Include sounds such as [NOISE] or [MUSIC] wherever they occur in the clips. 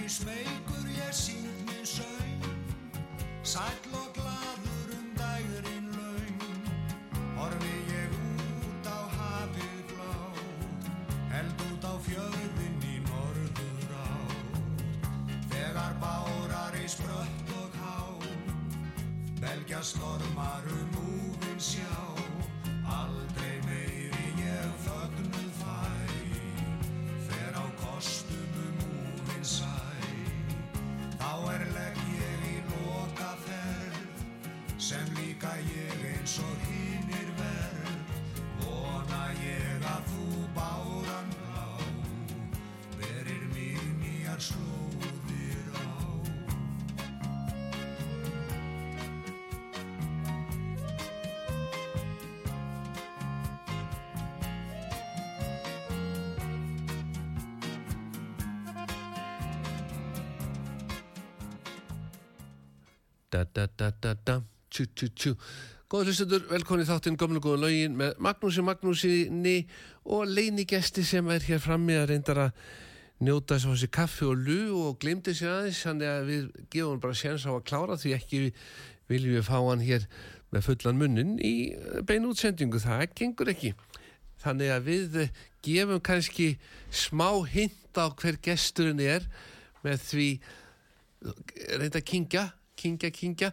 you smake Góður hlustendur, velkonni þáttinn gömlu góðu lögin með Magnúsi Magnúsinni og leinigesti sem er hér frammi að reyndar að njóta þess að þessi kaffi og lu og glimti sér aðeins þannig að við gefum bara séns á að klára því ekki viljum við fá hann hér með fullan munnin í beinu útsendingu, það gengur ekki. Þannig að við gefum kannski smá hint á hver gesturinn er með því reynda að kingja kingja, kingja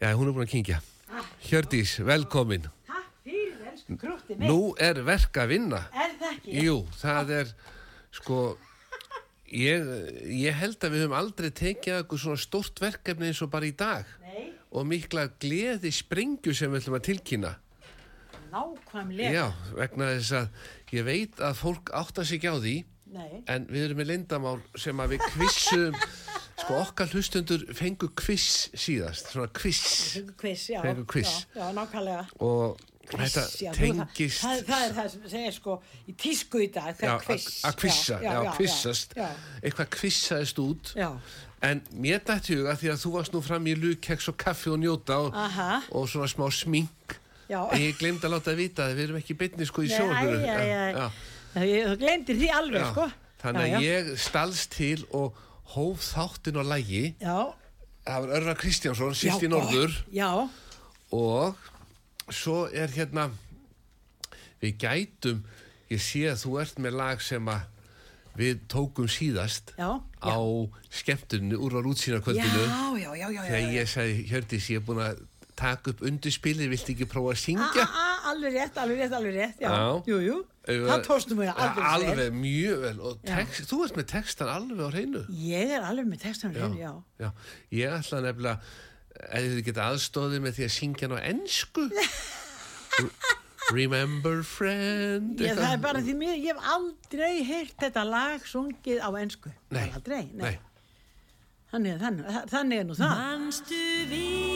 já, hún er búin að kingja Hjördís, velkomin. Takk fyrir, elsku krútti mitt. nú er verk að vinna. Er það ekki? jú, það er sko ég, ég held að við höfum aldrei tekið eitthvað svona stórt verkefni eins og bara í dag. Nei, og mikla gleði sprengju sem við ætlum að tilkynna. Nákvæmlega. já, vegna þess að ég veit að fólk átta sig ekki á því Nei, en við erum með leyndamál sem að við kvissum sko okkar hlustundur fengu kviss síðast svona kviss fengur quiz, já. Fengu quiz. Já, já, nákvæmlega. og Þetta Kviss, já, þú- tengist- það, það, það er það sem segir sko í tísku í dag, það Já, er kviss. að kvissa, já, kvissast. Já, Eitthvað kvissaðist út. já, En mér dætti huga því að þú varst nú fram í lukeks og kaffi og njóta og, og svona smá smink. já. En ég glemd að láta það vita að við erum ekki beinni sko í Nei, sjónarfinu. æ, æ, æ. Ég- Þú glemdir því alveg, Já, sko. Þannig Já, að já. ég stalst til og hóf þáttin á lægi. Já, Það var Örvar Kristjánsson, já, sýst í norður. Já, Og svo er hérna, við gætum, ég sé að þú ert með lag sem að við tókum síðast já, á skemmtunni úr á rútsýnarkvöldinu. Já, já, já, já, já. Þegar ég sagði, Hjördís, ég er búin að taka upp undirspilið, viltu ekki prófa að syngja? a, a, alveg rétt, alveg rétt, alveg rétt, já. Já. Jú, jú, Ef- það tóstum við alveg Alveg vel. mjög vel og text, þú ert með textan alveg á hreinu. Ég er alveg með textanum hreinu, já. já. Ég ætla nefnilega, ef þið geta aðstóðið með því að syngja hann á ennsku. [LAUGHS] Remember friend. Ég, það er bara því mér, ég hef aldrei heyrt þetta lag sungið á ensku. Nei, Aldrei, nei. nei. Þannig, þannig, þannig er nú það. Manstu vinur,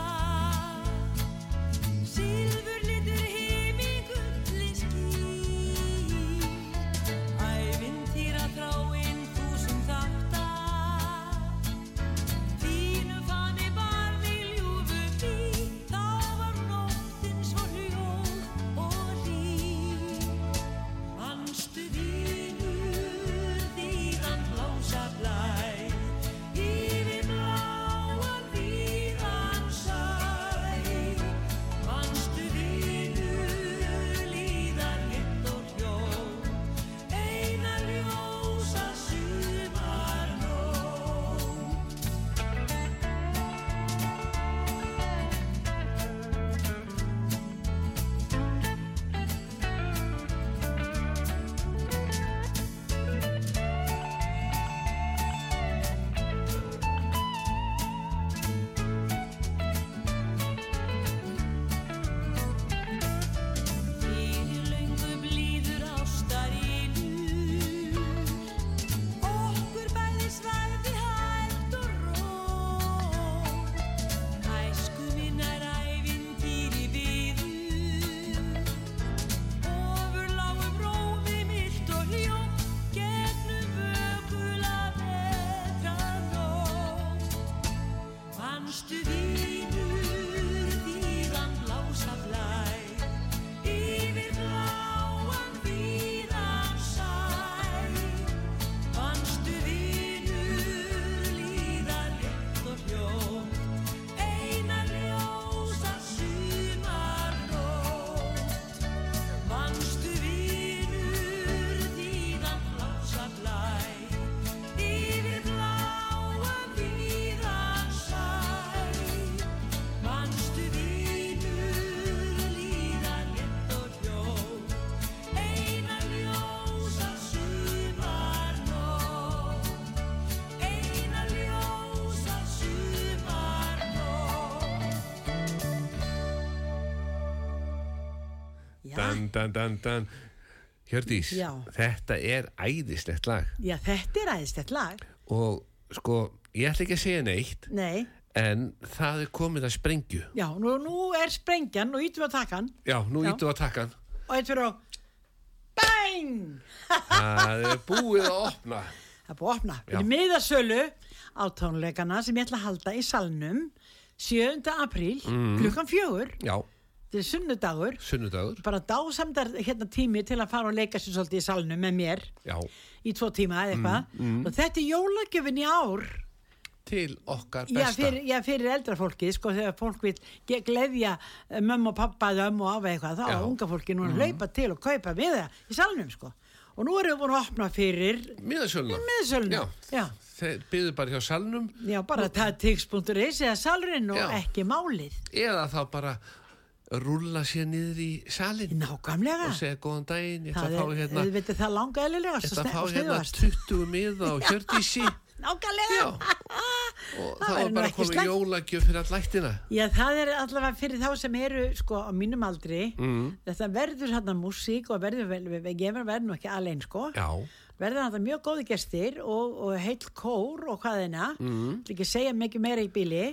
Dan, dan, dan, dan. Hjördís, Já. þetta er æðislegt lag já, þetta er aðeinslegt lag. og sko, ég ætla ekki að segja neitt Nei, en það er komið að sprengju. já, nú, nú er sprengjan og ítum við að taka hann Já, nú Já. ítum við að taka hann. og eitt fyrir á BANG! Það er búið að opna. Það er búið að opna. Já. Fyrir miðasölu á tónleikana sem ég ætla að halda í salnum 7. apríl Mm. klukkan fjögur, Já, þetta er sunnudagur sunnudagur. bara dásamdar hérna tími til að fara og leika sér svolítið í salnum með mér Já, í tvo tíma eða eitthvað Mm, og þetta er jólagjöfin í ár til okkar já besta. fyrir, já, fyrir eldra fólkið sko þegar fólk vil gleðja eh, mömmu og pappa eða ömmu og afa eitthvað þá Já. er unga fólki nú að hlaupa til og kaupa við það í salnum sko og nú erum við búin að opna fyrir Miðasöluna. Já. já. Þeir byggðu bara hjá salnum Já, bara það er tix.is eða salurinn og Já. ekki málið. eða þá bara rúlla sér niður í salin Nákvæmlega. og segja góðan daginn, ég ætla Það að fá hérna, ætla að fá og hérna sniðast. 20 miða [LAUGHS] á Hjördísi [LAUGHS] nákvæmlega. Já. [LAUGHS] og Það var bara komið slæmt. jólagjöf fyrir all læktina Já, það er allavega fyrir þá sem eru sko á mínum aldri. mm. Þetta verður hérna músík og verður, vel- við, gefum verður nú ekki alveg sko. Já, Verður þetta mjög góði gestir og, og heill kór og hvað þeina. mm. Ekki segja mikið meira í bíli.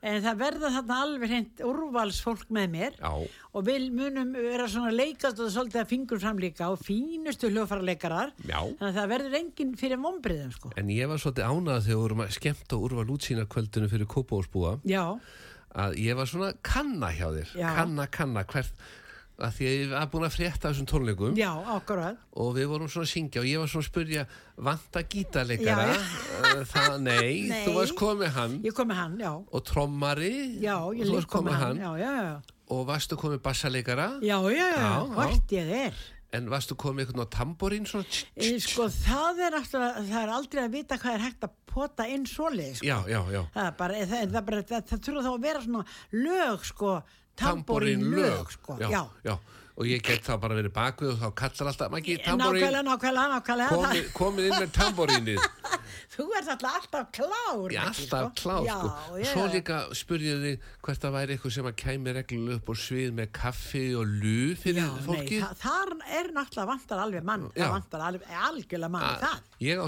En það verður þarna alveg hreint úrvalsfólk með mér. já, og við munum vera svona leikast og svolítið að fingur fram líka og fínustu hljófarleikarar þannig að það verður enginn fyrir vombriðum sko. En ég var svolítið ánað þegar við vorum að skemmt og úrval útsýna kvöldinu fyrir Kópavórsbúa já, að ég var svona kanna hjá þér Já. kanna, kanna, hvert að því að ég var búin að frétta þessum tónleikum. Já, akkurat. Og við vorum svona að syngja og ég var svona að spurja vanta gítarleikara? Já, Eh, það, nei, [LAUGHS] Nei. þú varst komið hann. Ég kom með hann, já, og trommari? Já, ég þú lík varst kom með hann, hann. já, já, já, og varstu komið bassaleikara? Já, já, já, Já, já. hvort ég er en varstu komið eitthvað á tamborín svona e, tss. sko það er alltaf það er aldrei að vita hvað er hægt að pota inn svoleið sko. já, já, já það, er bara, það, það, bara, það, það þurfa þá að vera svona lög sko, tamborín lög sko. já, já. já, og ég get þá bara verið bakvið og þá kallar alltaf, maður ekki tamborín nákvæmlega, nákvæmlega, nákvæmlega komið, komið inn með tamborínið [LAUGHS] Þú ert alltaf klár. ég Maggi, alltaf sko. klá Já, sko. já, svo líka spurðið þig hvert það væri eitthvað sem að kæmi reglulega upp á svið með kaffi og lu fyrir Já, nei, fólki það, þar er náttúrulega vantar alveg mann. Það vantar alveg, algjörlega mann í Að- það. ég á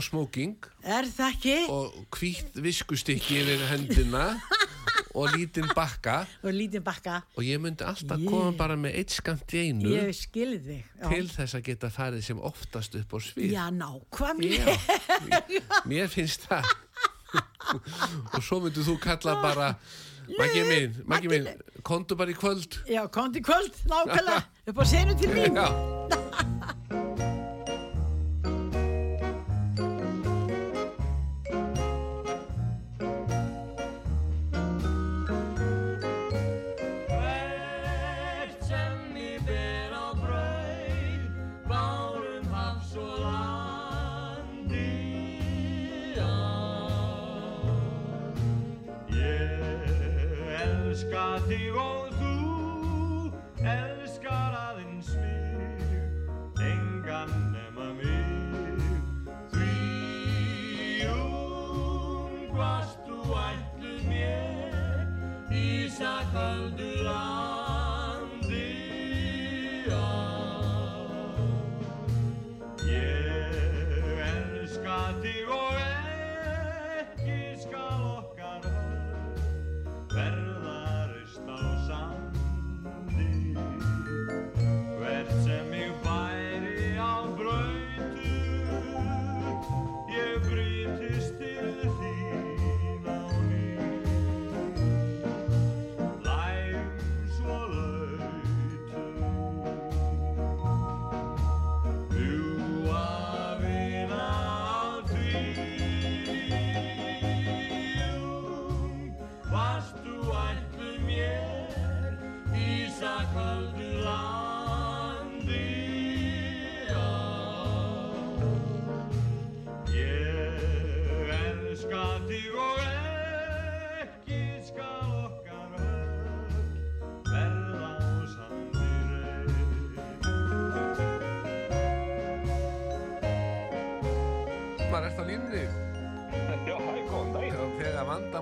Er? Og, og hvítt viskustykki yfir hendina [LAUGHS] og lítinn bakka [LAUGHS] lítið bakka. og ég myndi alltaf Ég- koma bara með eitt skamt í einu Ég skilð þig. Já. til þess að geta farið sem oftast upp á svið Já, nákvæmlega. Já, mér finnst það [LAUGHS] og svo myndir þú kalla bara Maggi minn, Maggi minn kontu bara í kvöld Já, kom til kvöld, nákvæmlega. [LAUGHS] Upp á senu til mín.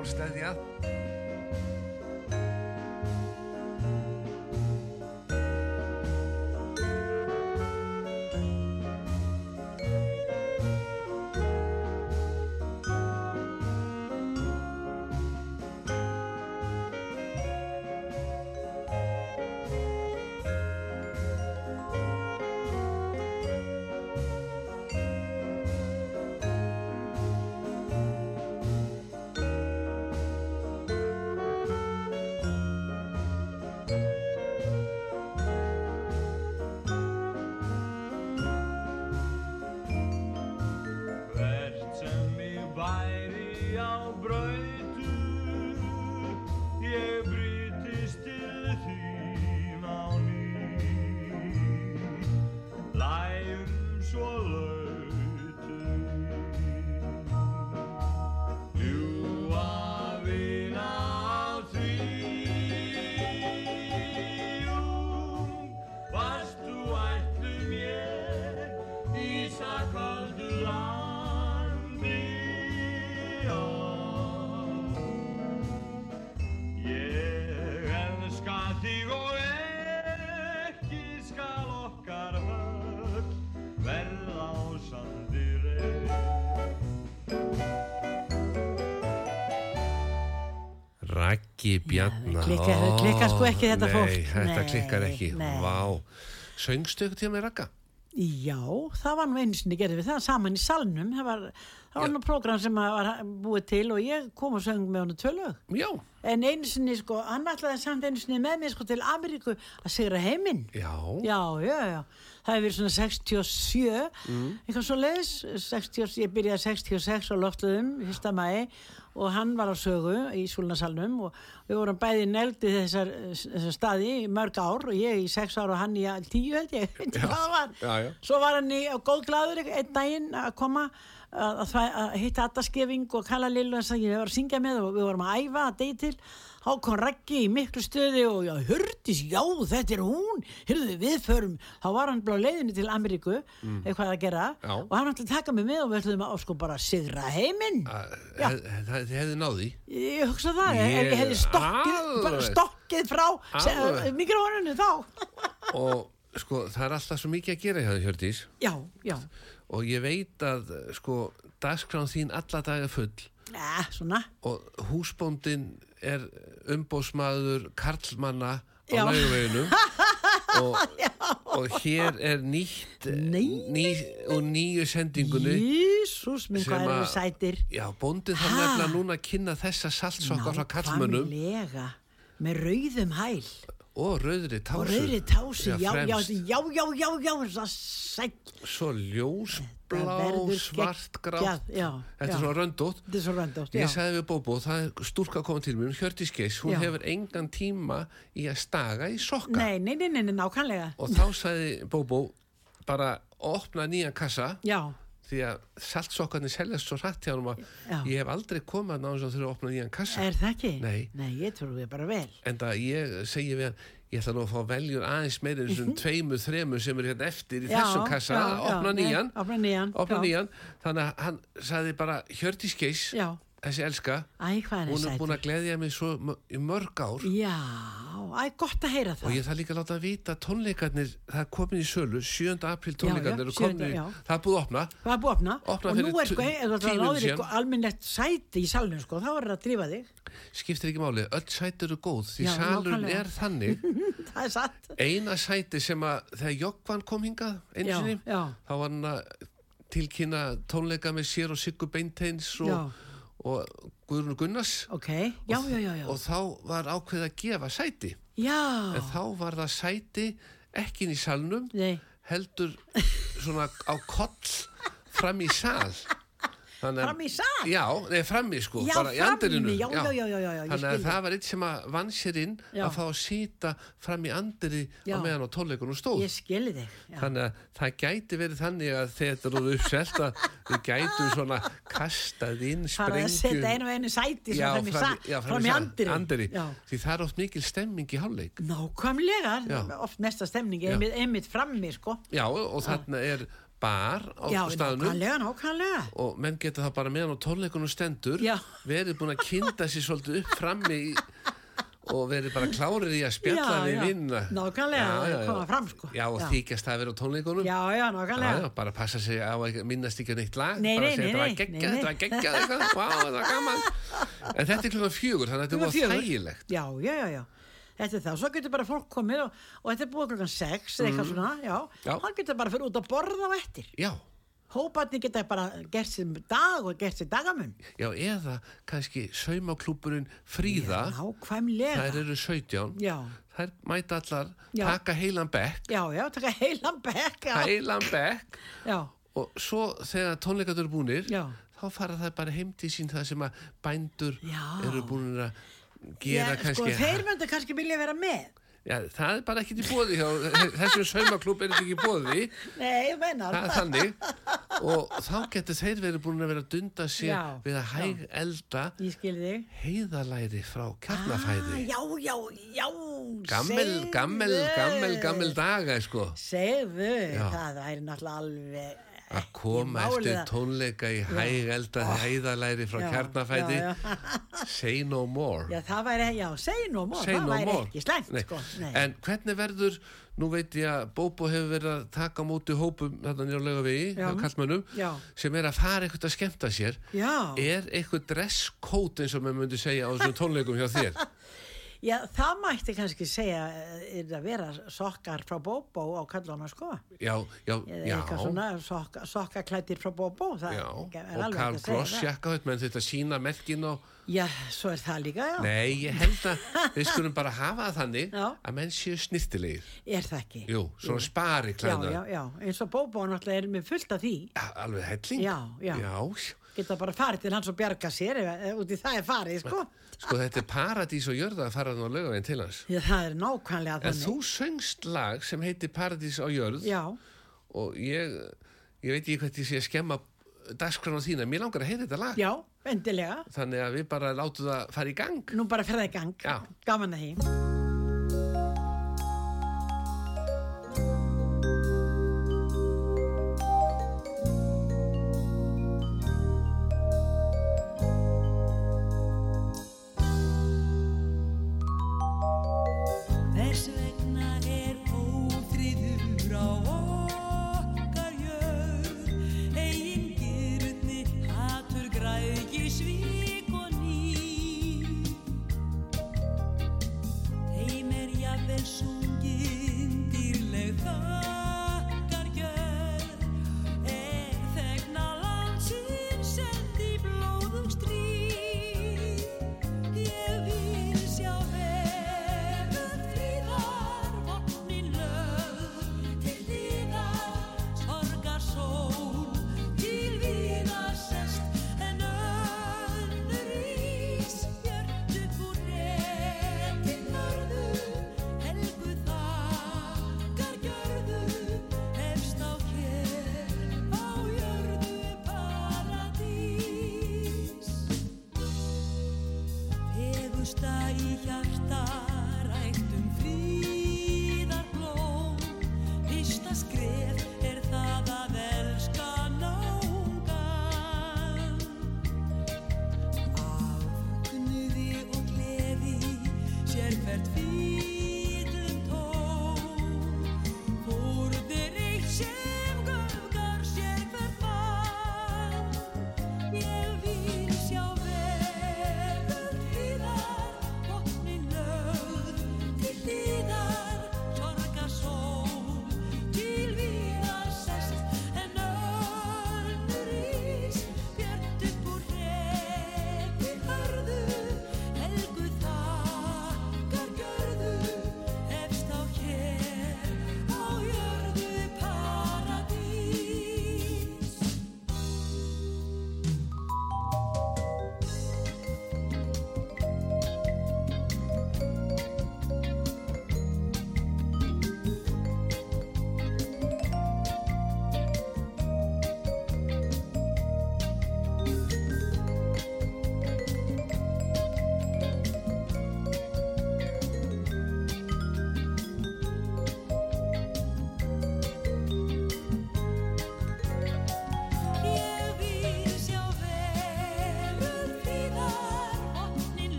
Þegar vandamál steðja Raggi Bjarnar klikkar- Ó, klikkar sko ekki þetta nei, fólk. þetta Nei, klikkar ekki, Söngstu ykkur tíma með Ragga? Já, það var nú einu sinni gerðum við það saman í salnum. Það var, það var nú program sem var búið til og ég kom og söng með honum tvö lög. Já, En einu sinni, sko, hann ætlaði samt einu sinni með mér sko til Ameríku að sigra heiminn. já, Já, já, já. Það hefur verið svona 67, Mm. eitthvað svo leiðis, 60, ég byrjaði 66 á loftuðum, fyrsta mæi og hann var á sögu í Súlnasalnum og við vorum bæði neldi þessar, þessar staði í mörg ár og ég í 6 ár og hann í tíu held ég, [LAUGHS] það var. já, já. Svo var hann í á góðglæður einn daginn að koma að, að, að hitta Attaskefing og kalla Lillu og sagði ég var að syngja með og við vorum að æfa að degi til þá kom Raggi í miklu stöði og já, hurdis, já, þetta er hún. Hyrðu, við förum, þá var hann bara á leiðinni til Ameríku, eitthvað að gera Mm. Já. og hann ætlaði að taka mig með og við ætlaðum að sko bara sigra heiminn. Það hefði náði ég hugsa það, Ég- ef ég hefði stokkið stokkið frá mikrófoninu þá. [LAUGHS] Og sko, það er alltaf svo mikið að gera hjá því Hjördís. Já, já, og ég veit að sko, dagskrán þín alla daga full. Ja, svona. Og húsbóndin er umbósmaður karlmanna á Já. laugaveginum. [LAUGHS] Og, og hér er nýtt ný, og nýju sendingunni Jésús minn hvað við sætir. Já, bóndin þarf nefnilega núna að kynna þessa saltsokkar frá karlmönnum. Nákvæmlega, með rauðum hæl. Og rauðri tásu. Og rauðri tási, já, já, fremst. já, já, já, já, það sæl svo ljósblá, verður svart, geggjað, grátt já, þetta já. Er svona röndótt. Þetta er svo röndótt, Ég sagði við Bóbó, það er stúlka komið til mér, Hjördís Geis, hún Já. hefur engan tíma í að staga í sokka. Nei, nei, nei, nei, nákvæmlega. Og þá sagði Bóbó, bara opna nýjan kassa, Já, því að saltsokkarnir seljast svo hrætt hjá hann að Já. ég hef aldrei komað að náðum að þurfa að opna nýjan kassa. er það ekki? Nei. Nei, ég trúi bara vel En það ég segi við hann, ég ætla nú að fá veljur aðeins meira en þessum tveimur, þremur sem er hérna eftir í Mhm. Já, þessum kassa, já, já, opna nei, nýjan, opna nýjan, opna já. nýjan. Þannig að hann sagði bara, Hjördís Geis, Já, þessi elska, æ, er hún er búin að gleðja mig svo í mörg ár. Já, æ, gott að heyra Og það ég þarf líka láta að vita tónleikarnir, það er komin í sölu, 7. apríl tónleikarnir já, 7., komin í, já. það er búið að opna, Það er búið að opna Opna og nú er sko, ráðir mínútur eitthvað almennlegt sæti í salnum sko, þá er það að drífa þig skiptir ekki máli, öll sæti eru góð, því Já, nákvæmlega. er þannig, [LAUGHS] Það er eina sæti sem að þegar Jokkvann kom hingað Já, sinni, já. þá var hann að tilkynna tónleika með sér og Siggu Beinteins Já. og, og Guðrún Gunnars. Ok, já, já, já, já. og þá var ákveð að gefa sæti, Já, en þá var það sæti ekki inn í salnum, nei. heldur svona á koll fram í sal. Þannig [LAUGHS] að- Fram í sal? Já, nei, fram í sko, Já, bara í andirinu já, já, já, já, já, ég Þannig að það það. var eitt sem að vann sér inn Já. að fá að sýta fram í andiri Já. á meðan á tónleikunum stóð Ég skilji þig já. Þannig að það gæti verið þannig að þetta eru uppselt að við gætum svona kastað inn Fara að sprengju setja einu og einu sæti Já, svona fram í, fram, sa- í- já, fram í andiri andiri. Já. Því það er oft mikil stemming í hálfleik Nákvæmlega, Já. oft mesta stemning Já. einmitt frammi sko Já, og þarna er bar á Já, staðnum. nákvæmlega, nákvæmlega. Og menn geta það bara meðan á tónleikunum stendur Já. verið búin að kynna sér svolítið upp frammi í, og verið bara klárið í að spjalla við vinna Nákvæmlega, koma fram, sko. Já, og þykjast að vera á tónleikunum. Já, já, nákvæmlega. Bara passa sig á að minnast ekki neitt lag Nei, bara segja þetta var geggjað, þetta var geggjað en þetta er klukkan fjögur, þannig að þetta var fjögur. þægilegt. Já, já, já Þetta er það, svo getur bara fólk komið og, og þetta er búið klokkan 6 eða eitthvað svona, já, Mm. Já. hann getur bara fyrir út að borða á eftir. Já, Hóparnir geta bara gert sér dag og gert sér dagamun. já, eða kannski saumaklúburinn Fríða þær eru 17 Já, þær mæta allar, taka heilan bekk já, já, taka heilan bekk, heilan bekk og svo þegar tónleikarnir eru búnir Já. þá fara það bara heim til sín það sem að bændur Já. eru búin að gera já sko, kannski þeir mynda kannski vilja vera með. Já, það er bara ekkert í bóði þessum saumaklúb er ekki í bóði Nei, ég menna og þá getur þeir verið búin að vera að dunda sér Já, við að hæg elda heiðalæri frá Ah, kjarnafæði já, já, já. gammel, gammel, gammel, gammel daga sko. Segðu, það væri náttúrulega alveg að koma eftir tónleika í hæg eldaði hæðalæri frá já. say no more Já, það væri, já, segi nú mór, Say það no væri more. ekki slæmt, Nei. sko. Nei. En hvernig verður, nú veit ég að Bóbo hefur verið að taka á móti hópum þarna Já. kallmönnum Já. sem er að fara eitthvað að skemmta sér Já. er eitthvað dresscode eins og maður myndi segja á þessum tónleikum hjá þér [LAUGHS] Já, það mætti kannski segja eh, er að vera sokkar frá Bóbó á kallana, sko. Já, já, Eða já svona sokka, sokkaklættir frá Bóbó. Það Já, og Karl Gross það. jakka menn þetta sína merkin og Já, svo er það líka, já. Nei, ég held að við skulum bara hafa það þannig Já. að menn séu snirtilegir Er það ekki? Jú, svona spari Já, klæðna já, já, eins og Bóbó náttúrulega er með fullt af því. Alveg helling Já, já. já Geta bara farið til hans og bjarga sér ef út í það er farið, sko. Sko þetta er paradís og jörða að fara þannig á lögaveginn til hans Já, það er nákvæmlega En þannig. þú söngst lag sem heitir Paradís á jörð Já, og ég, ég veit ekki hvað ég sé að skemma dagskrána þína, mér langar að heyra þetta lag já, endilega. þannig að við bara látum það fara í gang Nú bara fer það í gang. Já. Gaman að því.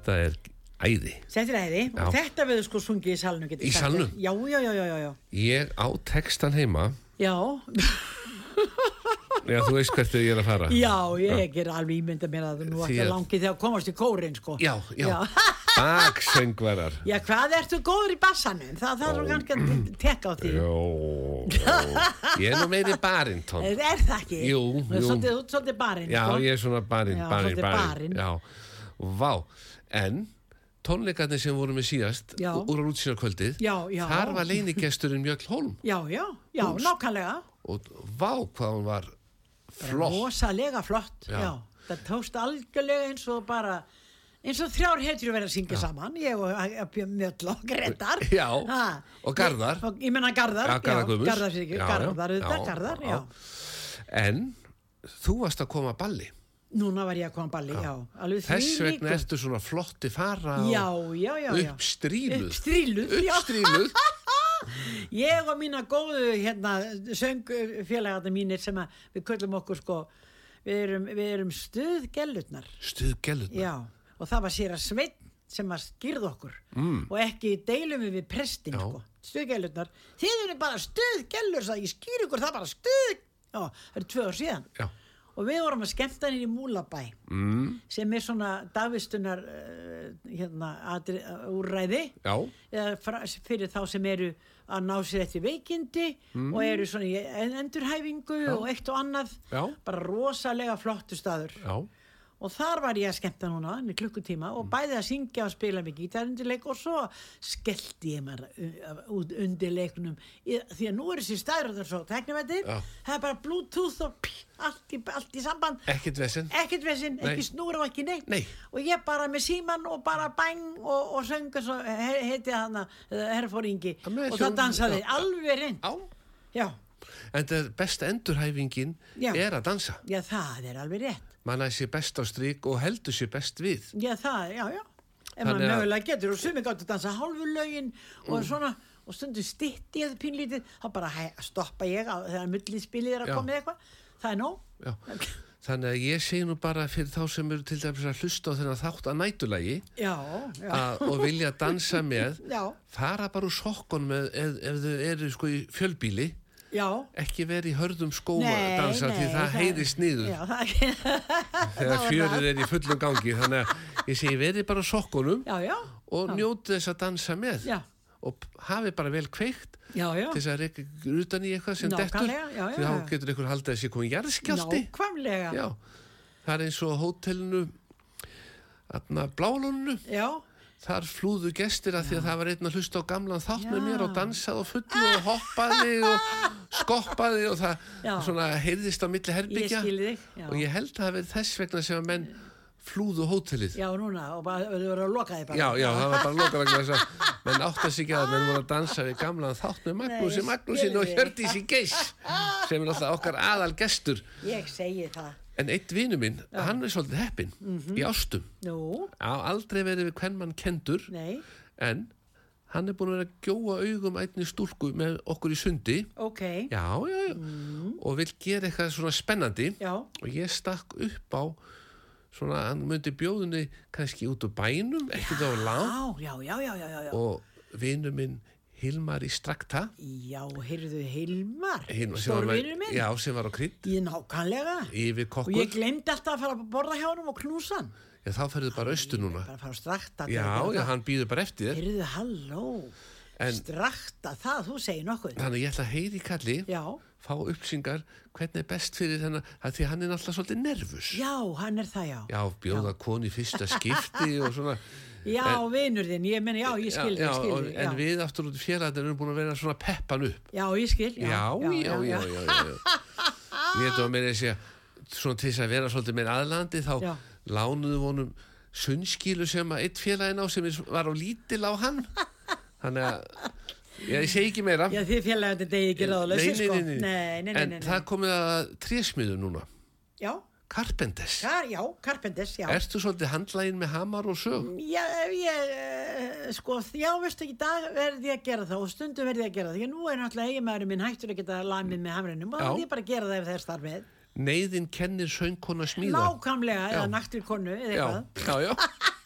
Þetta er æði Þetta er æði. Já. Og þetta við sko sungið í salnum. Í salnum? Já, já, já, já, já, já. Ég á textan heima Já, Já, þú veist hvert ég er að fara já, ég er alveg ímynda mér að þú nú ætti að- langið þegar komast í kórin, sko. Já, já, Já. Baksöngvarar Já, hvað ertu góður í bassanum? Það, er svo kannski að tekka á því. Jó Ég er nú meiri barintón. Er er það ekki? Jú, jú. Þú ert svolítið barinn, Já, sko. ég er svona barinn, Já, barinn, barinn. Já, vá. En tónleikarnir sem voru með síðast Já. úr á útsýnarkvöldið, Já, já. þar var leinigesturinn Mjöll Holm Já, já, já, Hús. nákvæmlega. og vá hvað hún var flott. Rosalega flott, Já. já. Það tókst algjörlega eins og bara, eins og þrjár heitur verið að syngja saman. Ég og Björn Mjöll og Gretar. Já, Ha. og Garðar. Og, ég menna Garðar. Já, Garðar. Garðar, Já, já, Garðar, já, já. já. En þú varst að koma að balli. Núna var ég að koma balli, já. Alveg Þess vegna ertu svona flotti fara Já, já, já, já. uppstríluð. Uppstríluð, já. Uppstríluð. [LAUGHS] Ég og mína góðu hérna, söngfélagarnir mínir sem að við köllum okkur sko, við erum, við erum stuðgellutnar. Stuð gælutna. Já, og það var sér að sveit sem að skýrða okkur mm. og ekki deilum við við prestin Já. sko, stuðgellutnar. Þið eru bara stuðgellur, sagði ég skýr ykkur það er bara stuð. Já, það eru tvö ár síðan. Já. Og við vorum að skemmta henni í Múlabæ Mm, sem er svona dagvistunar uh, hérna, adri, uh, úrræði. Já, eða fra, fyrir þá sem eru að ná sér eftir veikindi og eru svona í en- endurhæfingu og eitt og annað. Já. bara rosalega flottu staður. Já. Og þar var ég að skemmta núna í klukkutíma og bæði að syngja og spila með gítarundirleik og svo skellti ég mér uh, út undir leiknum því að nú eru þessi er svo teknivættir Já. það er bara bluetooth og pí, allt, í, allt í samband Ekkert vesinn. ekki snúra og ekki neitt Nei. og ég bara með síman og bara bæng og, og söngu svo he- heiti hana herrfóringi Ja, með og það dansaði já. alveg reynd Já. En er besta endurhæfingin Já. er að dansa. já, það er alveg rétt Manna sé best á strik og heldur sé best við. já, það, já, já. Ef Þannig maður að- mögulega getur og sumi gátt að dansa hálfu lögin og svona og stundum stitti eða pínlítið þá bara hæ, stoppa ég á, þegar millispilið er að Já. koma eitthvað. Það er nóg. Já. [LAUGHS] Þannig að ég segi nú bara fyrir þá sem eru til dæmis að hlusta á þennan þátt að nætulagi já, já, að, og vilja dansa með, [LAUGHS] já, fara bara úr sokkunum ef, ef þau eru sko í fjölbíli, já. Ekki verið í hörðum skóma Nei, dansa því það heyrist niður. Já, það, [LAUGHS] þegar fjörið er í fullum gangi. Þannig að ég segi verið bara sokkunum já, já, og njótið þess að dansa með. Já. og hafi bara vel kveikt já, já. til þess að reyka utan í eitthvað sem dettur. Því þá getur einhver haldið að sé komið Já, það er eins og hótelinu aðna blálónu já, þar flúðu gestir að því að það var einn að hlusta á gamlan þátt með Já. mér og dansaði og fullu og hoppaði og skoppaði og það heyrðist á milli ég herbyggja já. og ég held að það verið þess vegna sem að menn flúðu hótelið. Já, núna, og bara, þau voru að loka því bara. Já, já, það var bara loka vegna þess að [LAUGHS] menn átt að sig ekki að menn voru að dansa við gamlan þátt með Magnúsi Magnúsin og. Hjördísi Geis sem er alltaf okkar aðal gestur ég segi það en eitt vinu minn, hann er svolítið heppin Mhm. í ástum. Nú, á aldrei verið við hvern mann kendur nei, en hann er búin að vera að gjóa augum einni stúlku með okkur í sundi. Ok. Já, já, já. Og vil gera eitthvað svona spennandi. Já, og ég stakk upp á svona, hann myndi bjóðunni kannski út úr bænum, ekkert á lang já, já, já, já, já, já, já. og vinu minn Hilmar í Strakta. Já, heyrðu Hilmar stórvinur minn. Já, sem var á krydd. Ég nákvæmlega. Yfir og ég kokkur glemdi alltaf að fara að borða hjá honum og knúsa hann. Já, þá ferðu bara austur núna. bara að fara að strakta já, já, hann býður bara eftir þér. Heyrðu, halló. En- strakta það, þú segir nokkuð. Þannig ég ætla að heyri kalli já, fá uppsingar hvernig er best fyrir þennan því hann er alltaf svolítið nervus. Já, hann er það, já. Já, bjóða koni í fyrsta skipti og svona [LAUGHS] já, vinur þinn, ég meni, já, ég skil já, þig, skil og, þig en já. við aftur út í félagarnir erum búin að vera svona peppan upp já, ég skil, já, já, já, já, já, já. ég veit að meira þessi svona til þess að vera svolítið meira aðlandi þá Já. lánuðu honum sunnskilu sem að eitt félagin á sem var á lítil á hann þannig að ég segi ekki meira já, þið félagandi degi ekki ráðlösi, sko nei, nei, nei, en nei, nei. það komið að trésmiðu núna já, Carpenders Kar, já, Carpenders, já Ertu svolítið handlægin með hamar og sög? Já, ég, eh, sko, já, veistu ekki, dag verði ég að gera það og stundum verði ég að gera það, að nú er náttúrulega eiginmaðurinn minn hættur að geta lamið með hamrinum og Já. þá er ég bara að gera það ef það er starfið. Neyðin kennir söngkona smíða Nákvæmlega, Já. eða naktir konu, eða Já, eitthvað. já, já A [LAUGHS]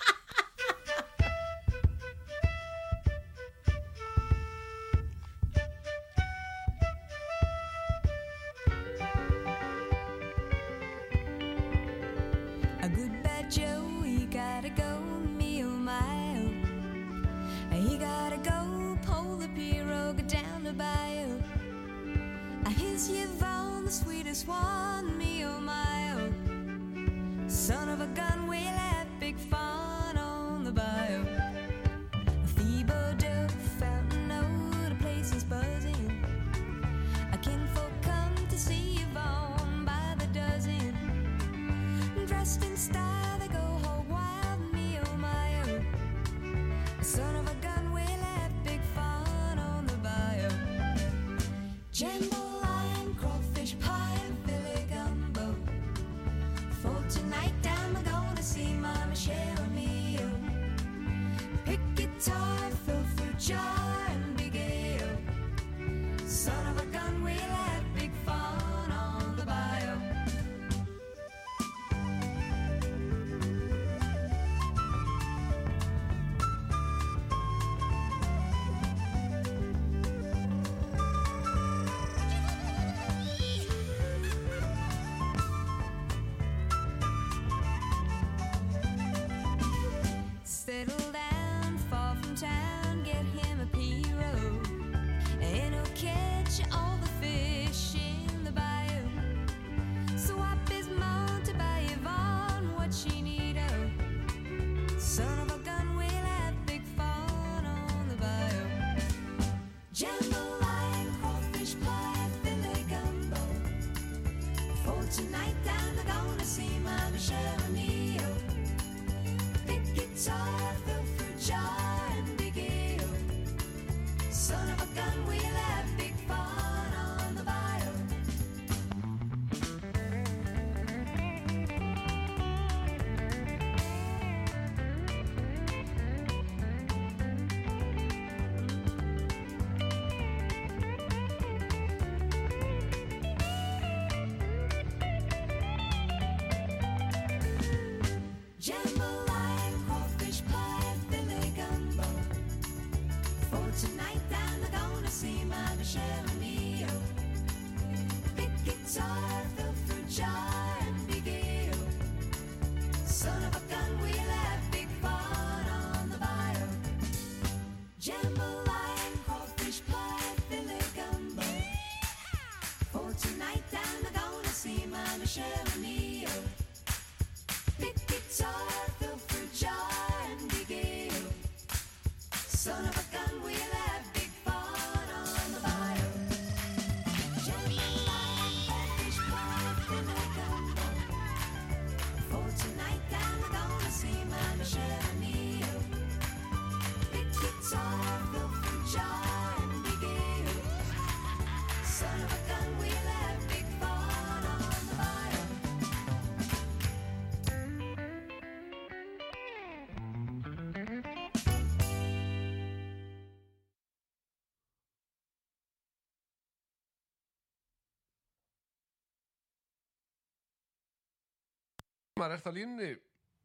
Maður er það línni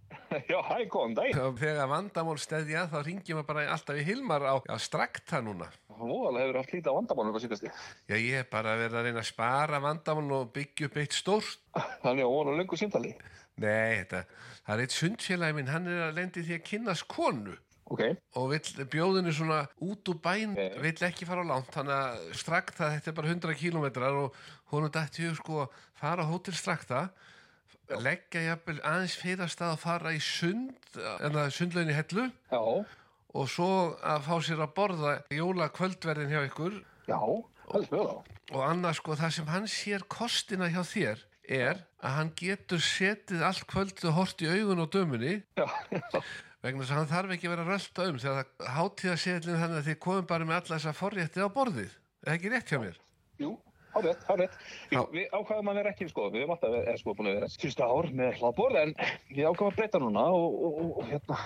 [LAUGHS] Já, hæ, góðan dag. Þegar vandamál steðja þá ringjum maður bara alltaf í Hilmar á, á strakta núna Móðalega hefur haft lítið á vandamálum hvað síkast ég. Já, ég er bara að vera að reyna að spara vandamál og byggja upp eitt stórt [LAUGHS] Þannig að óvan á lengur símtali. Nei, þetta, það er eitt sundfélagi minn, hann er að lendi því að kynnast konu Ok, og vill bjóðinu svona út úr bæn Ok. vill ekki fara á langt þannig að strakta, þetta er bara 100 kilometrar og hún er dætt í hug sko að fara á hótel strakta leggja jafnvel aðeins fyrir að stað að fara í sund en það sundlaunni hellu. Já, og svo að fá sér að borða jóla kvöldverðin hjá ykkur. Já, helst mjög á. og annars sko það sem hann sér kostina hjá þér er að hann getur setið allt kvöldu hort í augun á dömunni. Já, já, vegna þess að hann þarf ekki að vera að rölda um þegar það hátíðaseðlinn þannig að þið komum bara með alla þessa forrétti á borðið. Er það ekki rétt hjá mér? jú, hárið. Já. Við ákvaðum að vera ekki, sko, við höfum alltaf verið sko, búin að vera síðustu ár með hlaðborð, en ég ákvaðum að breyta núna og, og, og, og hérna,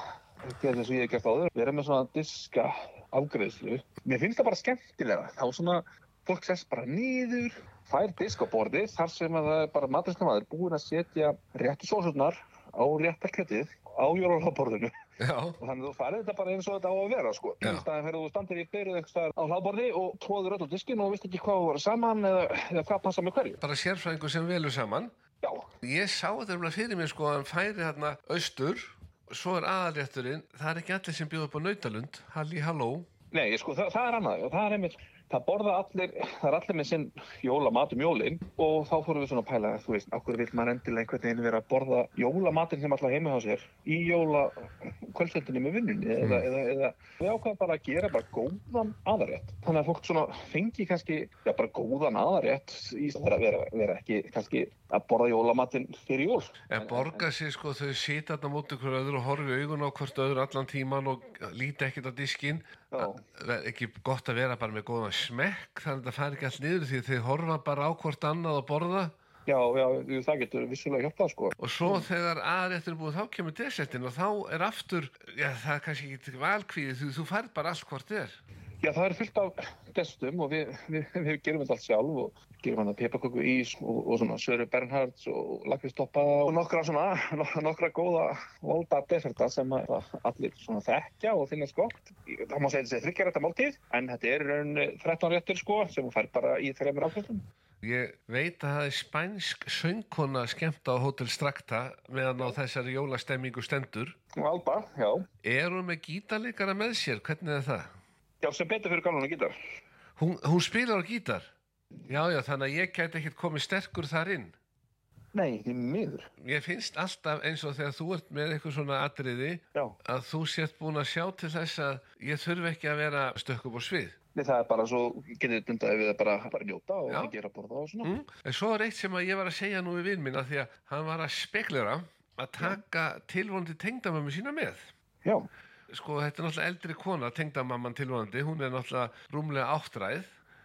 gerði eins og ég hef gert áður, vera með svona diska afgreðslu. Mér finnst það bara skemmtilega, þá svona fólk sess bara nýður, fær disk á borðið, þar sem að það er bara maturislega maður búin að setja réttu sósurnar á rétta kjötið á jólalháborðinu Já, og þannig að þú farið þetta bara eins og þetta á að vera sko. Í staðin fyrir að þú standir í byrjuð eitthvað á hlaðborði og tróður öll á diskin og veist ekki hvað voru saman eða, eða hvað passa með hverju. bara sérfræðingur sem velur saman. Já, ég sá þetta umlega fyrir mér sko að hann færi hérna austur svo er aðalrétturinn, það er ekki allir sem bjóða upp á nautalund. Halli halló. Nei, sko, það, það er annað, það er einmitt, það borða allir, það er allir með sinn jólamat um jólin og þá fórum við svona að pæla, þú veist, okkur vil maður endilega einhvern veginn vera að borða jólamatinn sem alltaf heima á sér í jóla kvöldstendinni með vinnunni eða, eða, eða við ákveðum bara að gera bara góðan aðarétt. Þannig að fólk svona fengi kannski, já bara góðan aðarétt í fyrir að vera, vera ekki kannski að borða jólamatinn fyrir jól. En borga sér sko þau sita þarna móti hver öðru og horfi augun á hvort öðru allan tíman og líti ekkert á diskinn. Ekki gott að vera bara með góðan smekk þannig að það fær ekki allt niður því þau horfa bara á hvort annað og borða Já, já, það getur vissulega hjálpað sko. og svo þegar aðréttur er búið þá kemur desertin og þá er aftur já það er kannski ekki valkvíði því þú fær bara allt hvort er Já, það er fullt af gestum og við, við, við gerum þetta allt sjálf og gerum hann að pipaköku ís og, og svona Söru Bernhards og lakristoppa og nokkra svona, nok- nokkra góða volda deserta sem allir svona þekkja og finnast gott. Það má segja þessi þryggjar þetta máltíð en þetta er raun 13 réttir sko sem þú fær bara í þreymur ákvæmstum. Ég veit að það er spænsk söngkona skemmt á Hotel Strakta meðan á þessari jólastemmingu stendur Alba, já. Er hún með gítarleikara með sér? Hvernig er það? Já, sem betur fyrir gamlan gítar. Hún, hún spilar á gítar? Já, já, þannig að ég gæti ekkert komið sterkur þar inn. Nei, því miður. Ég finnst alltaf eins og þegar þú ert með eitthvað svona atriði Já. að þú sért búin að sjá til þess að ég þurfi ekki að vera stökk upp á svið. Nei, það er bara svo, getið dundaði við að bara, bara njóta og Já. gera borða og svona. Mm. En svo er eitt sem ég var að segja nú við vinn minn að því að hann var að speklera að taka tilvonandi tengdamömmu sína með. Já, Sko, þetta er náttúrulega eldri kona, tengdamamman tilvonandi, hún er náttúrulega rúmlega áttræð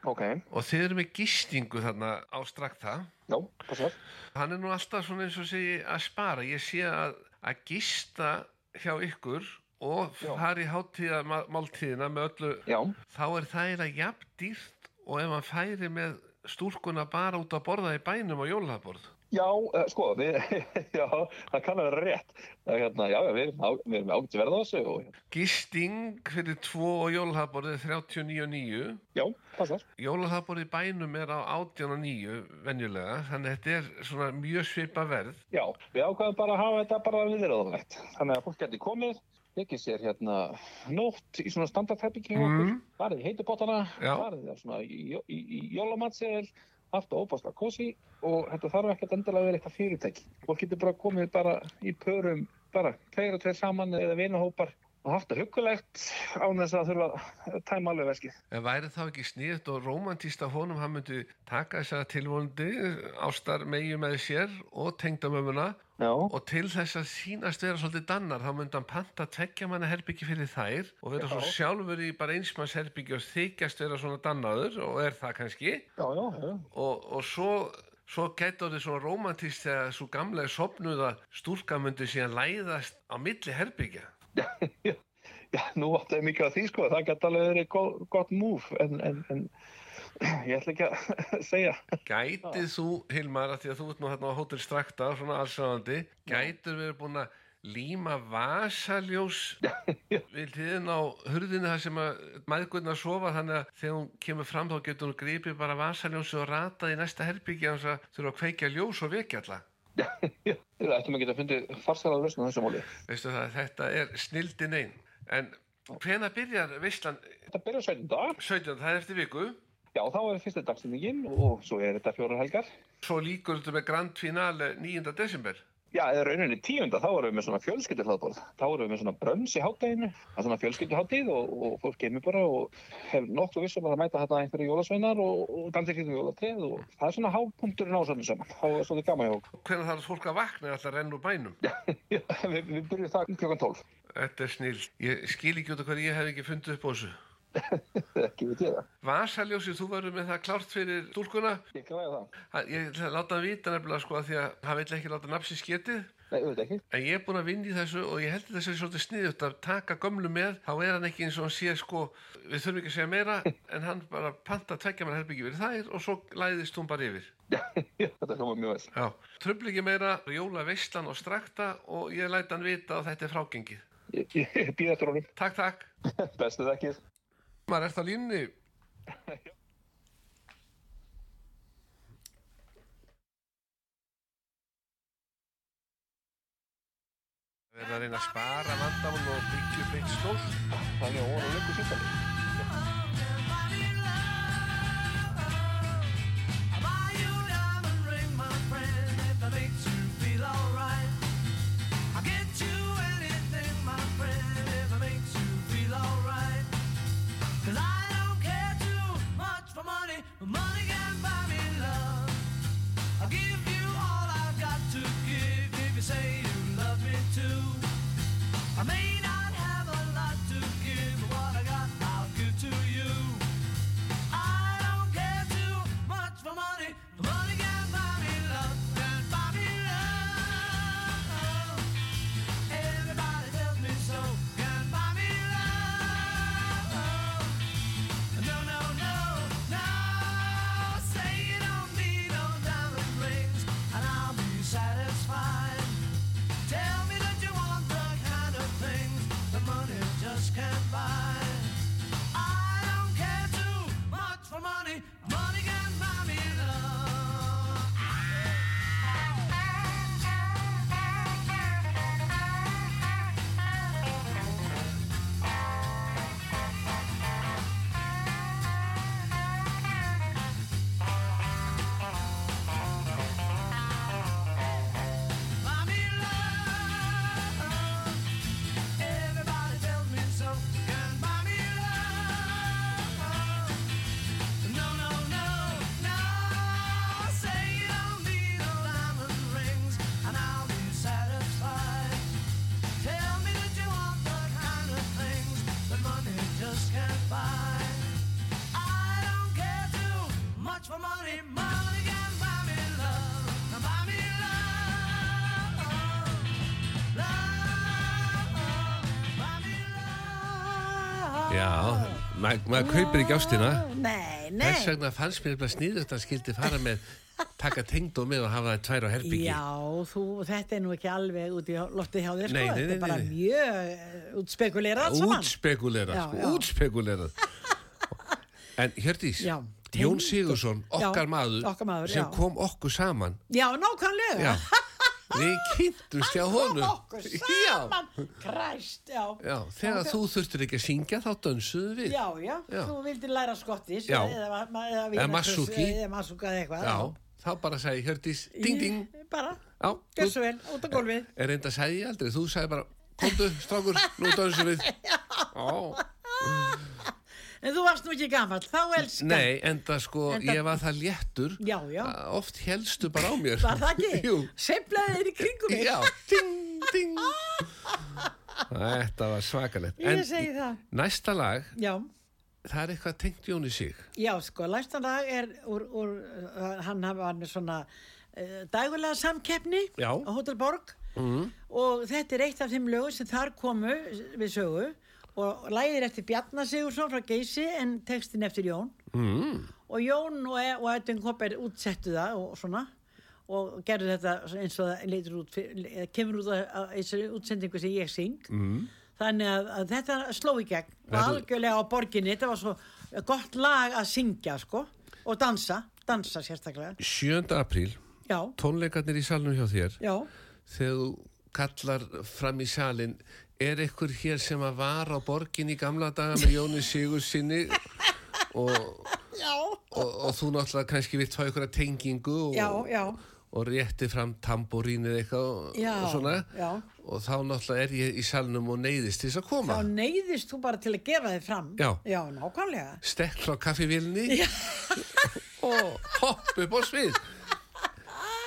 ok. og þið eru með gistingu þarna á strakta. Já, passar. Hann er nú alltaf svona eins og segi að spara. Ég sé að, að gista hjá ykkur og Já. fara í hátíða máltíðina með öllu, Já, þá er það eiginlega jafn dýrt og ef hann færi með stúlkuna bara út að borða í bænum á jólaborð. Já, uh, sko, við, [LAUGHS] já, það kann að vera rétt. Er hérna, já, við erum, á, við erum ágætt verða á þessu og Gisting fyrir tvo og jólaborðið er 39,9. já, passar. Jólaborðið í bænum er á 18,9 venjulega, þannig að þetta er svona mjög svipa verð. Já, við ákvæðum bara að hafa þetta bara viðröðanlegt. Þannig að fólk geti komið, tekið sér hérna nótt í svona standardherbyggi hjá okkur, Mhm. farið í heitupotana, Já. farið í, í, í, jólamatsel, haft og óbásla kosi og þetta þarf ekkert endilega að vera eitthvað fyrirtæki. Fólk getur bara komið bara í pörum, bara tveir og tveir saman eða vinahópar og haft það huggulegt án þess að þurfa að tæma alveg veskið. En væri þá ekki sniðt og romantíst af honum, hann myndi taka þessa tilvondi, ástar megi með sér og tengdamömmuna Já, og til þess að sínast vera svolítið dannar, þá myndi hann panta tveggja manna herbyggi fyrir þær og vera svo Já. sjálfur í bara einsmanns herbyggi og þykjast vera svona dannaður og er það kannski já, já, og, og svo, svo getur þetta svona romantíst þegar svo gamla er sopnuð að stúlka myndi síðan læðast á milli herbyggja. já, nú áttu mikið á því sko, það geta alveg verið gott, gott move en, en, en ég ætla ekki að [LAUGHS] segja. Gætið þú, Hilmar, að því að þú ert nú hérna á Hótel Strakta, svona allsráðandi, gætur verið búin að líma vasaljós [LAUGHS] við hliðin á hurðinu þar sem að maðgurna sofa þannig að þegar hún kemur fram þá getur hún gripið bara vasaljósi og ratað í næsta herbyggja og þurfa að kveikja ljós og vekja alla. Við ættum að geta fundið farsalega lausn á þessu móli. Veistu það, þetta er snildin einn. En hvena byrjar Vistlan Þetta byrjar 17. dag. 17. það er eftir viku, Já, þá er fyrsta dagsendingin og svo er þetta fjórar helgar. svo líkur þetta með grand finale 9. desember. Já, eða rauninni tíunda, þá erum við með svona fjölskylduhlaðborð. Þá erum við með svona brönns í hátteginu, það svona fjölskylduháttíð og, og fólk kemur bara og hef nokkuð vissum að það mæta þetta einhverju jólasveinar og, og dandir kringum jólatreð og það er svona hápunkturinn á svona saman. Þá er svona gaman hjá. Hvernig þarf fólk að vakna eða að renna úr bænum? [LAUGHS] Já, við, við byrjum það klokkan 12. Þetta er snill. Ég skil ekki út af hvað ég hef ekki fundið upp á þessu. Ekki við ég það. Vasaljósi, þú verður með það klárt fyrir stúlkuna. Ég glæði það. Ég ætla að láta hann vita nefnilega sko að því að hann vil ekki láta nafnsi sketið. Nei, auðvitað ekki. En ég er búin að vinna í þessu og ég held að þessu svolítið sniðut að taka gömlu með. Þá er hann ekki eins og hann sé sko, við þurfum ekki að segja meira, [LAUGHS] en hann bara panta tveggja mann herbyggi fyrir þær og svo læðist hún bara yfir. [LAUGHS] Já, þetta hljóma mjög vel. Já. Tröfl ekki meira, jóla veistlan og strakta og ég læta hann vita að þetta er frágengið. Ég, ég, ég býð eftir honum. Takk, takk. [LAUGHS] Bestu þekkið maður ert á línni [LAUGHS] við erum að reyna að spara vandamann og byggja upp eitt stór þannig að óra lögur sýtali Make maður kaupir ekki ástina. Nei, nei. Þess vegna fannst mér eitthvað sniðut að skildi fara með, taka tengdó með og hafa það tvær á herbyggi. Já, þú, þetta er nú ekki alveg út í loftið hjá þér, sko. Þetta er bara mjög útspekulerað. Útspekulerað, sko, útspekulerað. En Hjördís, Jón. Sigursson, okkar Já, maður, okkar maður, sem já. kom okkur saman, Já, nákvæmlega. [LAUGHS] já, við kynntumst hjá honum. Okkur saman, kræst, já. Já, já, þegar þú þurftir ekki að syngja þá dönsuðu við. Já, já, Já. þú vildir læra skottis Já. eða, eða, eða, Eða Masuki. eða masuka eða eitthvað Já, þá bara sagði Hjördís, ding ding, bara, já, gjör svo vel, út á gólfið er reynda að segja aldrei, þú sagði bara, komdu, strákur, nú dönsum við. [LAUGHS] Já. En þú varst nú ekki gammal, þá elskar Nei, enda sko, Enda- ég var það léttur, Já, já. oft helstu bara á mér. var það ekki? [LAUGHS] Jú, Seiflaði þeir í kringum mig já, ding, ding. Þetta var svakalegt. Ég segi það. Næsta lag, Já, það er eitthvað tengt Jóni sig. já, sko, læstan dag er úr, úr uh, hann hafa hann svona uh, dagulega samkeppni Já. á Hotel Borg mm. og þetta er eitt af þeim lögum sem þar komu við sögu og lægir eftir Bjarnar Sigursson frá Geysi en textin eftir Jón. Mm. og Jón og, E- og Edvin Kopper útsettu það og svona og gerðu þetta eins og það út kemur út af þessari útsendingu sem ég syng. Mm. þannig að, að þetta sló í gegn og algjörlega á borginni. Þetta var svo gott lag að syngja sko og dansa, dansa sérstaklega. 7. apríl, tónleikarnir í salnum hjá þér, já, þegar þú kallar fram í salin, er ekkur hér sem að var á borgin í gamla daga með Jóni Sigur sinni? Og, [LAUGHS] og, og þú náttúrulega kannski vilt fá ykkur tengingu og, já, já, og rétti fram tambúrín eða eitthvað Já, og svona. og þá náttúrulega er ég í salnum og neyðist til þess að koma. Þá neyðist þú bara til að gefa þið fram. Já. nákvæmlega. Stekk frá kaffivílni [LAUGHS] og hopp upp á svið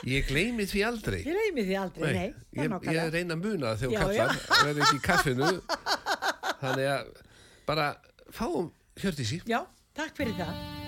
ég gleymi því aldrei. Ég reymi því aldrei, nei, nei ég, ég reyna að muna þegar kallar er ekki í kaffinu. [LAUGHS] Þannig að bara fáum Hjördísi. Já, takk fyrir það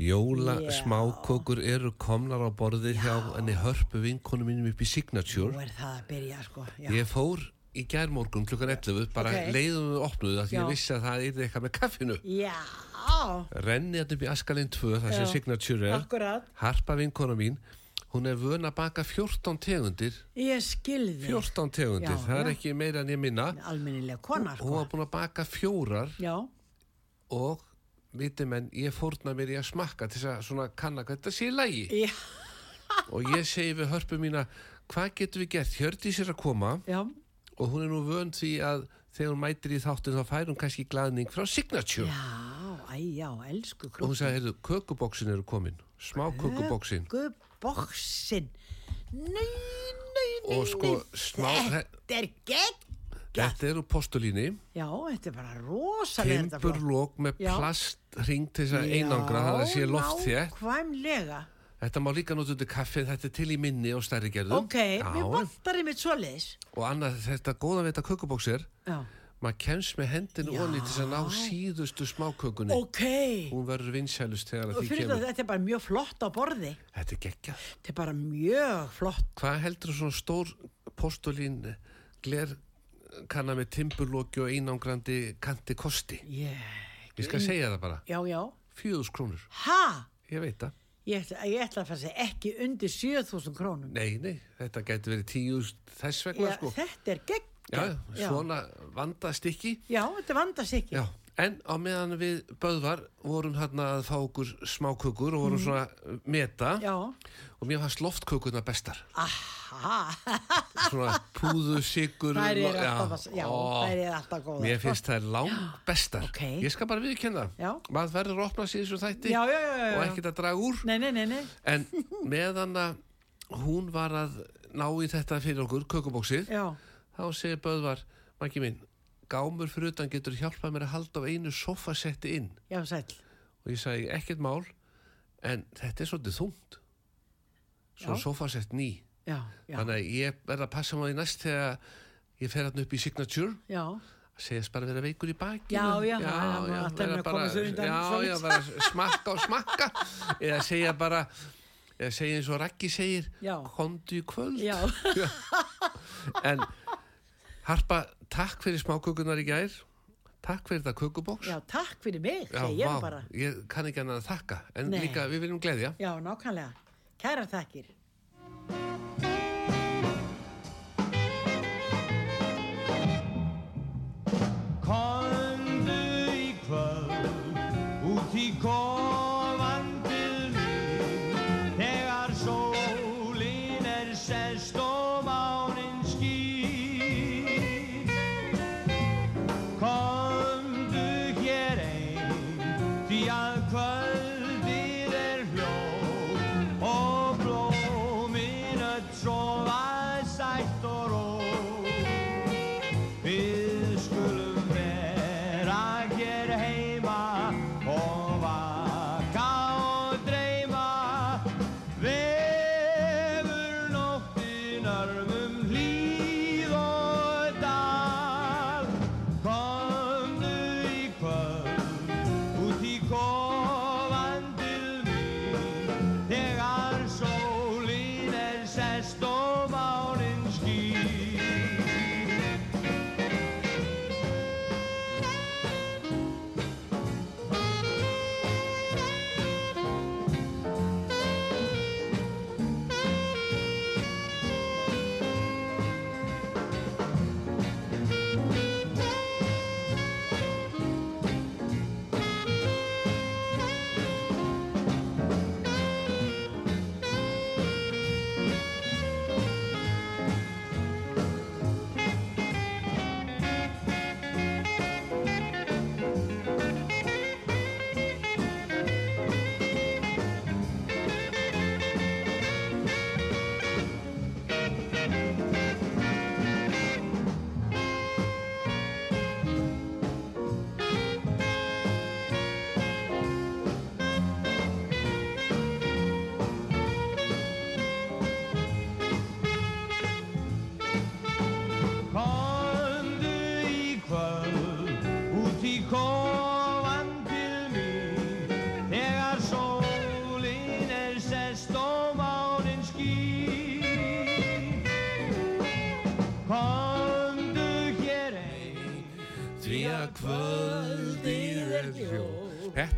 Jóla Já. smákökur eru komnar á borðið hjá henni hörpu vinkonu mínum upp í Signature. Nú er það að byrja sko já. Ég fór í gærmorgun klukkan 11, bara Ok. leiðum við opnuðu því ég vissi að það er eitthvað með kaffinu. já, Renni þetta upp í Askalinn 2, það sem Já. Signature er. akkurat Harpa vinkona mín, hún er vön að baka 14 tegundir. Ég skilði 14 tegundir, Já, það er já. ekki meira en ég minna. Almennilega kona Hún sko var búin að baka fjórar Já, og viti menn, ég fórna mér í að smakka til þess að svona kanna hvað þetta sé í lagi. já, og ég segi við hörpu mína hvað getum við gert, Hjördís er að koma. Já. Og hún er nú vönd því að þegar hún mætir í þáttin þá fær hún kannski glaðning frá Signature. Já, æ, já, elsku og hún sagði, heyrðu, kökuboksin eru komin. Smá kökuboksin Guðboksin Nei, nei, nei og sko nei. smá Þetta er gegn þetta eru postulíni. Já, þetta er bara rosalega timburlók með Já. plastring til þess að einangra þannig að það sé loft þétt nákvæmlega. Þetta má líka nota undir kaffi þetta er til í minni og stærri gerðum. Ok, mér vantar einmitt svoleiðis. Og annað þetta góða kökuboks er Já, maður kemst með hendinu Já. onni til að ná síðustu smákökunni. Ok. Hún verður vinsælust þegar því fyrir kemur. þetta er bara mjög flott á borði. Þetta er geggjað. Þetta er bara mjög flott. Hvað heldur svona stór postulín gler kanna með timburlóki og einangrandi kanti kosti. Yeah. ég skal segja það bara, Já, já. Fjöðus krónur. Ha? ég veit það, Ég ætla, ég ætla að fara að segja ekki undir 7000 krónum. Nei nei. Þetta gæti verið tíu þess vegna Já, sko. Þetta er gegn já, svona vandastykki Já, þetta vandast ekki já, en á meðan við Böðvar vorum hérna að fá okkur smákökur og vorum svona að meta Mhm. Já, og mér fannst loftkökurna bestar. Aha. Svona púðu, sigur Þær eru alltaf, já, þær eru alltaf góða Mér finnst það lang bestar Ok. Ég skal bara viðkynna Já. Maður verður að opna sér þessu þætti Já, já, já, já, Og ekkert að draga úr. Nei, nei, nei, nei. En meðan að hún var að ná í þetta fyrir okkur Kökubóksið Já, Þá segir Böðvar Maggi minn, gámur fyrir utan getur hjálpað mér að halda á einu sofasetti inn. Já, Og ég sagði ekkert mál En þetta er svolítið þungt. Svo sofasett ný. Já, já, Þannig að ég verð að passa maður í næst Þegar ég fer hann upp í Signature. Já. Segjast bara vera veikur í bakinu. Já, já, er alltaf vera að undan já, bara smakka og smakka. Eða segja bara eða segja eins og Raggi segir kondu í kvöld. Já, [LAUGHS] en Harpa, takk fyrir smákökunar í gær. Takk fyrir þetta kökuboks já, takk fyrir mig, Já, segi ég vá, bara. Ég kann ekki annað að þakka en Nei. líka við viljum gleðja. Já, nákvæmlega. Kæra þakkir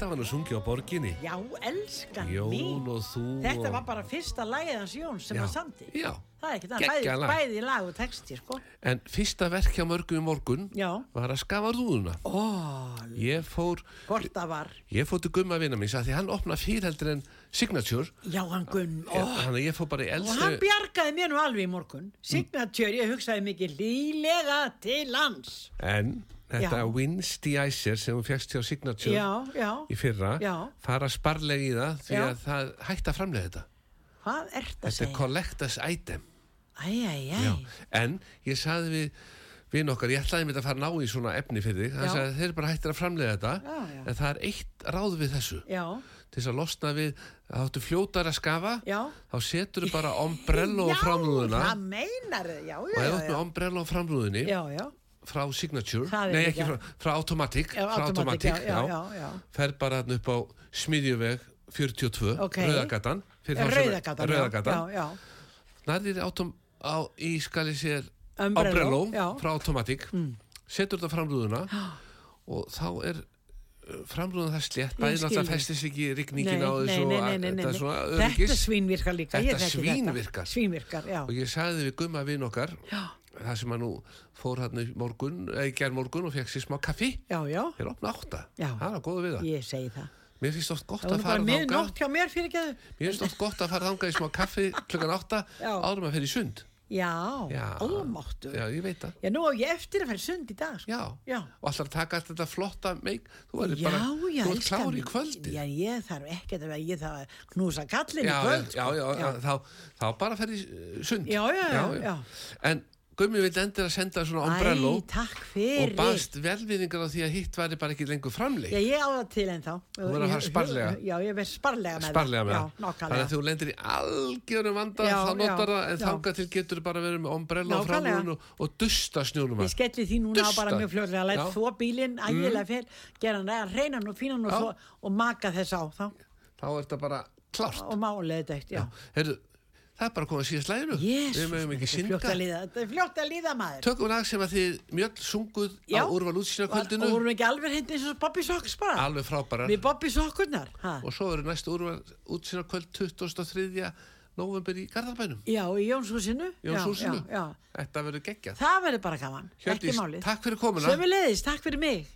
Þetta var nú sungið á borginni Já, elskan Jón mín. og þú Þetta og... var bara fyrsta lagið hans Jón sem Já, hann samti. já. Það er ekki það, Geggjað bæði, lag. bæði lag og texti, sko. En fyrsta verk hjá mörgum í morgun Já. var að skafa rúðuna Ó, Ég fór, hvort það var. ég fór til gumma vinna mín því hann opna fyrirheldur en Signature Já, hann gunn. Ó, Þannig að ég fór bara í og hann bjargaði mér nú alveg í morgun. Signature, ég hugsaði mikið lílega til hans. En þetta Já. Winsteizer sem hún fegst hjá Signature Já, já. í fyrra fara sparlega í það því að það hægt að framlega þetta Hvað ert að Þetta er segja? collectors item Æ, æ, æ. Já. En ég saði við vinn okkar, ég ætlaði mér að fara að ná í svona efni fyrir þig, Já. sagði þeir eru bara hættir að framlega þetta Já, já. en það er eitt ráð við þessu Já, til þess að losna við að þáttu fljótar að skafa já. þá setur þú bara ombrello á [LAUGHS] framrúðuna Já, það meinar þið, já, og já, ef þú já. ert með ombrello á já. Frá Signature, nei ekki frá, frá Automatic, Já, frá Automatic, Automatic já, fer bara hann upp á Smiðjuveg 42, Ok. Rauðagatan Rauðagatan, Rauðagatan. já, nærðir í skali sér Umbrello. Mm. frá Automatic setur þetta framrúðuna [GASPS] og þá er uh, framrúðan það slétt, bæði náttúrulega festist ekki Nei, rigningin á þessu þetta Þetta svínvirkar líka, Þetta svínvirkar. Svínvirkar, og ég sagði við gumma vinn okkar Já. Það sem hann nú fór hann í morgun eða í gerð morgun og fekk sér smá kaffi Já, já, þeir opna átta, Já. það var góða við það ég segi það. mér finnst oft gott Það að fara hjá mér fyrir ekki mér finnst oft gott að fara þangað í smá kaffi klukkan átta Já. árum að fyrir sund Já, Já. almáttu. já, ég veit það Já, nú á ég eftir að fara sund í dag. sko. Já. Já. og allar taka allt þetta flotta meik þú verður Já, bara, já, þú ert elskan klár í kvöldi Já, ég þarf ekki að vera, ég þarf að knúsa kallin já, í kvöld. já, sko. já, Þá, þá bara fer í uh, sund Já, já, já, já. en Gummi vil endur að senda svona ombrello og baðst velviðingar á því að hitt væri bara ekki lengur framleik Já, ég á það til en þá. Þú verður að fara sparlega. Já, ég verð sparlega með sparlega með það. það Já, nákvæmlega. þannig að þú lendir í algjörum vanda Já, þá notar já, það en já. þangað til getur bara verið með ombrello á framrúðun og, og dusta snjónum Ég skelli því núna á Dusta. bara mjög fljóðlega að læta Já. Mm. þvó bílinn, ægilega fyrr, gera hann hreinan og fínan og, Já. svo, og maka þess á þá þá er þetta bara klárt og málega þetta, já. Heyrðu, það er bara komið að síðast læginu við mögum ekki að líða, þetta er fljótt að líða maður. tökum lag sem að þið mjöll sunguð Já. á úrval útsýna Og kvöldinu vorum við ekki alveg hindi eins og Bobby Socks bara? alveg frábærar Við Bobby Sockurnar, ha? og svo eru næstu úrval útsýna kvöld 23. november í Garðarbænum Já, í Jónshúsinu. Þetta verður geggjað Það verður bara gaman, Hjördís, ekki málið. takk fyrir komuna Sömulegis, takk fyrir mig.